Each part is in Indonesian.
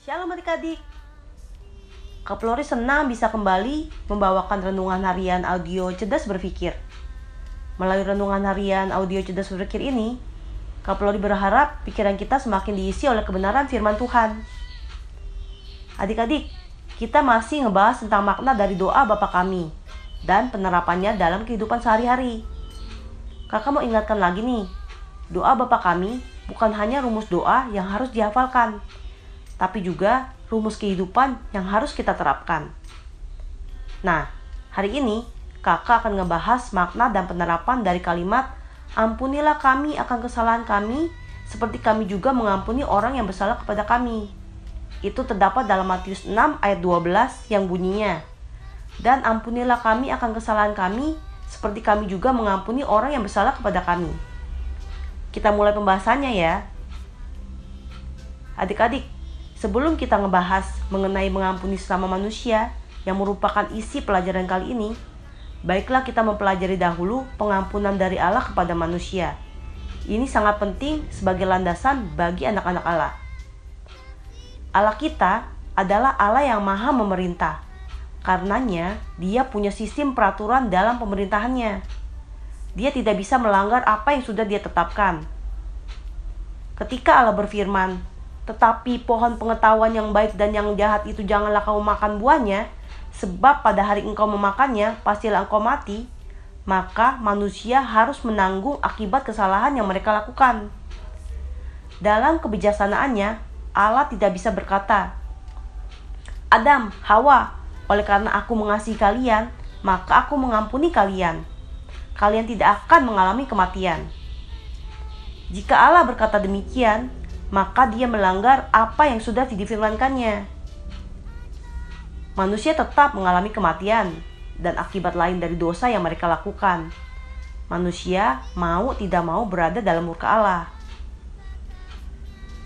Shalom adik-adik. Kak Flori senang bisa kembali membawakan renungan harian audio cerdas berpikir. Melalui renungan harian audio cerdas berpikir ini, Kak Flori berharap pikiran kita semakin diisi oleh kebenaran firman Tuhan. Adik-adik, kita masih ngebahas tentang makna dari doa Bapa kami dan penerapannya dalam kehidupan sehari-hari. Kakak mau ingatkan lagi nih, doa Bapa kami bukan hanya rumus doa yang harus dihafalkan, tapi juga rumus kehidupan yang harus kita terapkan. Nah, hari ini kakak akan ngebahas makna dan penerapan dari kalimat Ampunilah kami akan kesalahan kami, seperti kami juga mengampuni orang yang bersalah kepada kami. Itu terdapat dalam Matius 6 ayat 12 yang bunyinya, Dan ampunilah kami akan kesalahan kami, seperti kami juga mengampuni orang yang bersalah kepada kami. Kita mulai pembahasannya ya. Adik-adik, Sebelum kita ngebahas mengenai mengampuni sesama manusia yang merupakan isi pelajaran kali ini, baiklah kita mempelajari dahulu pengampunan dari Allah kepada manusia. Ini sangat penting sebagai landasan bagi anak-anak Allah. Allah kita adalah Allah yang maha memerintah. Karenanya, dia punya sistem peraturan dalam pemerintahannya. Dia tidak bisa melanggar apa yang sudah dia tetapkan. Ketika Allah berfirman, tetapi pohon pengetahuan yang baik dan yang jahat itu janganlah kamu makan buahnya, sebab pada hari engkau memakannya, pastilah engkau mati. Maka manusia harus menanggung akibat kesalahan yang mereka lakukan. Dalam kebijaksanaannya, Allah tidak bisa berkata, Adam, Hawa, oleh karena aku mengasihi kalian, maka aku mengampuni kalian. Kalian tidak akan mengalami kematian. Jika Allah berkata demikian, maka dia melanggar apa yang sudah difirmankannya. Manusia tetap mengalami kematian dan akibat lain dari dosa yang mereka lakukan. Manusia mau tidak mau berada dalam murka Allah.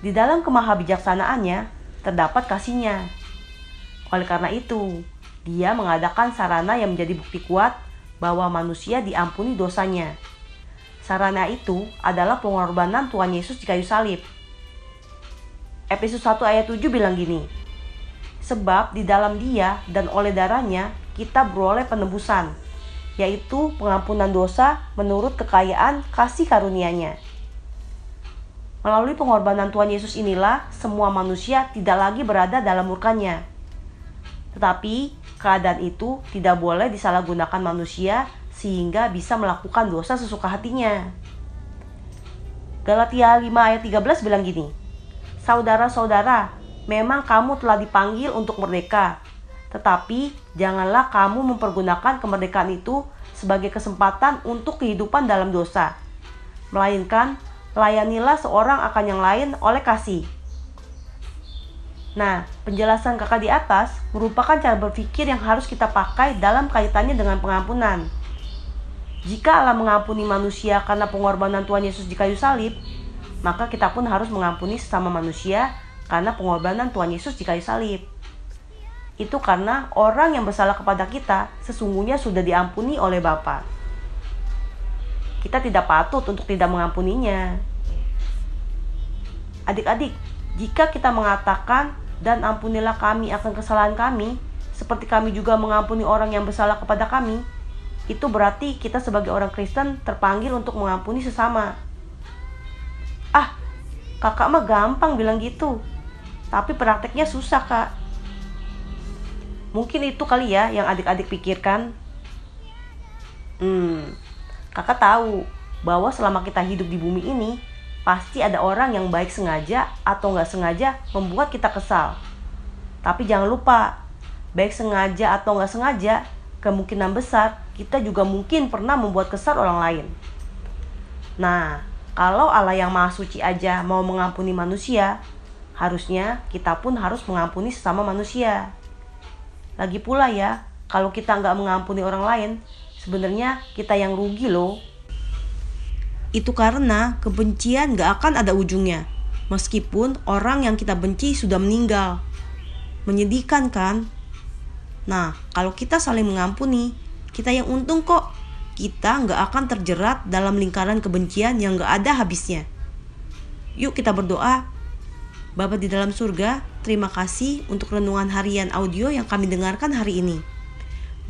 Di dalam kemahabijaksanaannya terdapat kasihnya. Oleh karena itu, dia mengadakan sarana yang menjadi bukti kuat bahwa manusia diampuni dosanya. Sarana itu adalah pengorbanan Tuhan Yesus di kayu salib Efesus 1 ayat 7 bilang gini, Sebab di dalam dia dan oleh darahnya kita beroleh penebusan, yaitu pengampunan dosa menurut kekayaan kasih karunia-Nya. Melalui pengorbanan Tuhan Yesus inilah semua manusia tidak lagi berada dalam murkanya. Tetapi keadaan itu tidak boleh disalahgunakan manusia sehingga bisa melakukan dosa sesuka hatinya. Galatia 5 ayat 13 bilang gini, Saudara-saudara, memang kamu telah dipanggil untuk merdeka. Tetapi janganlah kamu mempergunakan kemerdekaan itu sebagai kesempatan untuk kehidupan dalam dosa. Melainkan, layanilah seorang akan yang lain oleh kasih. Nah, penjelasan kakak di atas merupakan cara berpikir yang harus kita pakai dalam kaitannya dengan pengampunan. Jika Allah mengampuni manusia karena pengorbanan Tuhan Yesus di kayu salib, maka kita pun harus mengampuni sesama manusia karena pengorbanan Tuhan Yesus di kayu salib. Itu karena orang yang bersalah kepada kita sesungguhnya sudah diampuni oleh Bapa. Kita tidak patut untuk tidak mengampuninya. Adik-adik, jika kita mengatakan dan ampunilah kami akan kesalahan kami, seperti kami juga mengampuni orang yang bersalah kepada kami, itu berarti kita sebagai orang Kristen terpanggil untuk mengampuni sesama kakak mah gampang bilang gitu. Tapi prakteknya susah kak. Mungkin itu kali ya yang adik-adik pikirkan. Hmm kakak tahu bahwa selama kita hidup di bumi ini pasti ada orang yang baik sengaja atau nggak sengaja membuat kita kesal. Tapi jangan lupa baik sengaja atau nggak sengaja kemungkinan besar kita juga mungkin pernah membuat kesal orang lain. Nah kalau Allah yang Maha Suci aja mau mengampuni manusia, harusnya kita pun harus mengampuni sesama manusia. Lagi pula ya, kalau kita nggak mengampuni orang lain, sebenarnya kita yang rugi loh. Itu karena kebencian nggak akan ada ujungnya, meskipun orang yang kita benci sudah meninggal. Menyedihkan kan? Nah, kalau kita saling mengampuni, kita yang untung kok kita nggak akan terjerat dalam lingkaran kebencian yang nggak ada habisnya. Yuk kita berdoa. Bapa di dalam surga, terima kasih untuk renungan harian audio yang kami dengarkan hari ini.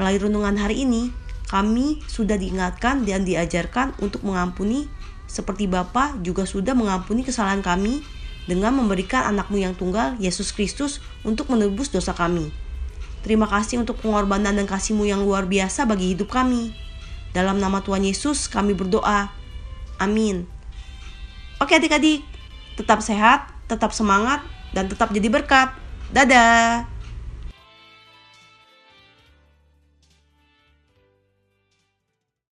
Melalui renungan hari ini, kami sudah diingatkan dan diajarkan untuk mengampuni seperti Bapa juga sudah mengampuni kesalahan kami dengan memberikan anakmu yang tunggal, Yesus Kristus, untuk menebus dosa kami. Terima kasih untuk pengorbanan dan kasihmu yang luar biasa bagi hidup kami. Dalam nama Tuhan Yesus kami berdoa. Amin. Oke adik-adik, tetap sehat, tetap semangat, dan tetap jadi berkat. Dadah!